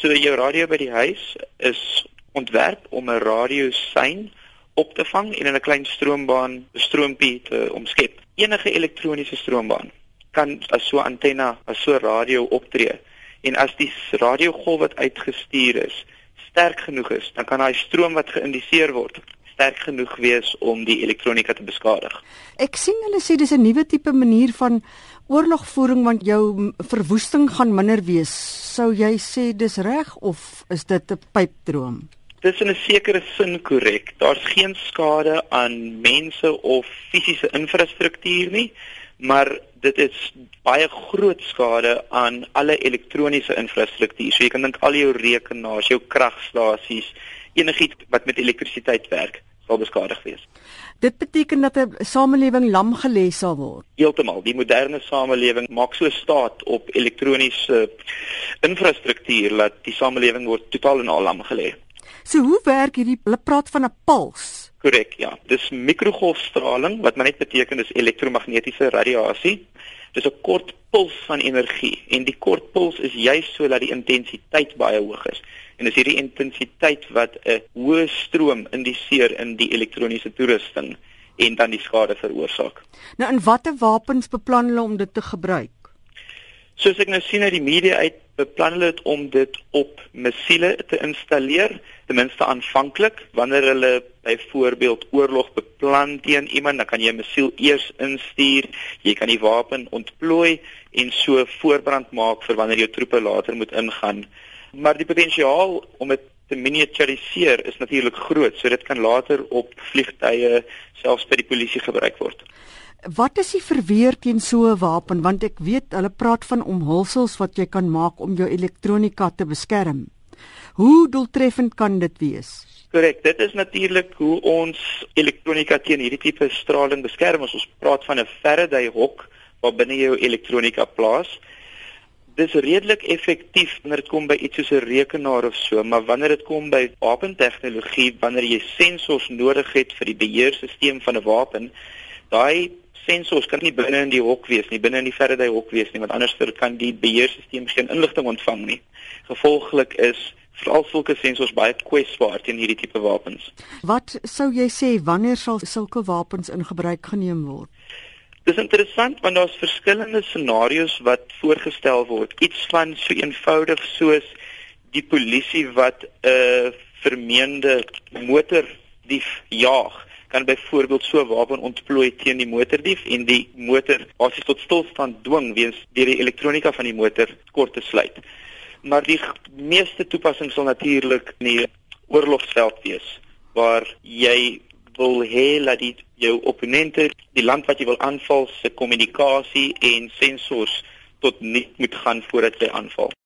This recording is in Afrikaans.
So jou radio by die huis is ontwerp om 'n radiosein op te vang en in 'n klein stroombaan stroompie te omskep. Enige elektroniese stroombaan kan as so antenna, as so radio optree. En as die radiogolf wat uitgestuur is sterk genoeg is, dan kan daai stroom wat geïndiseer word sterk genoeg wees om die elektronika te beskadig. Ek sien hulle sê dis 'n nuwe tipe manier van oorlogvoering want jou verwoesting gaan minder wees. Sou jy sê dis reg of is dit 'n pypdroom? Dit is in 'n sekere sin korrek. Daar's geen skade aan mense of fisiese infrastruktuur nie, maar dit is baie groot skade aan alle elektroniese infrastruktuur. So jy kan dink al jou rekenaars, jou kragstasies, enigiets wat met elektrisiteit werk, sal beskadig wees. Dit beteken dat 'n samelewing lam gelê sal word. Heeltemal. Die moderne samelewing maak so staat op elektroniese infrastruktuur dat die samelewing word totaal en al lam gelê. So hoe werk hierdie hulle praat van 'n puls? Korrek, ja. Dis mikrogolfstraling wat maar net beteken dis elektromagnetiese radiasie. Dis 'n kort puls van energie en die kort puls is juis sodat die intensiteit baie hoog is. En dis hierdie intensiteit wat 'n hoë stroom indiseer in die elektroniese toerusting en dan die skade veroorsaak. Nou in watter wapens beplan hulle om dit te gebruik? Soos ek nou sien uit die media uit beplan hulle dit om dit op missiele te installeer, ten minste aanvanklik. Wanneer hulle byvoorbeeld oorlog beplan teen iemand, dan kan jy 'n missiel eers instuur, jy kan die wapen ontplooi en so voorbrand maak vir wanneer jou troepe later moet ingaan. Maar die potensiaal om dit te miniaturiseer is natuurlik groot, so dit kan later op vliegtye selfs by die polisie gebruik word. Wat is die verweer teen so 'n wapen want ek weet hulle praat van omhulsels wat jy kan maak om jou elektronika te beskerm. Hoe doeltreffend kan dit wees? Korrek, dit is natuurlik hoe ons elektronika teen hierdie tipe straling beskerm. Ons praat van 'n Faraday hok wat binne jou elektronika plaas. Dis redelik effektief wanneer dit kom by iets soos 'n rekenaar of so, maar wanneer dit kom by wapentegnologie, wanneer jy sensors nodig het vir die beheerstelsel van 'n wapen, daai sensors kan nie binne in die hok wees nie, binne in die Faraday hok wees nie, want anders kan die beheerstelsel geen inligting ontvang nie. Gevolglik is veral sulke sensors baie kwesbaar teen hierdie tipe wapens. Wat sou jy sê wanneer sal sulke wapens in gebruik geneem word? Dis interessant want daar's verskillende scenario's wat voorgestel word. Iets van so eenvoudig soos die polisie wat 'n uh, vermeende motordief jaag kan byvoorbeeld so 'n wapen ontplooi teen die motordief en die motor basies tot stilstand dwing weens deur die elektronika van die motor kort te sluit. Maar die meeste toepassings sal natuurlik in die oorlogsveld wees waar jy wil hê dat die jou opponente, die land wat jy wil aanval, se kommunikasie en sensors tot nik moet gaan voordat jy aanval.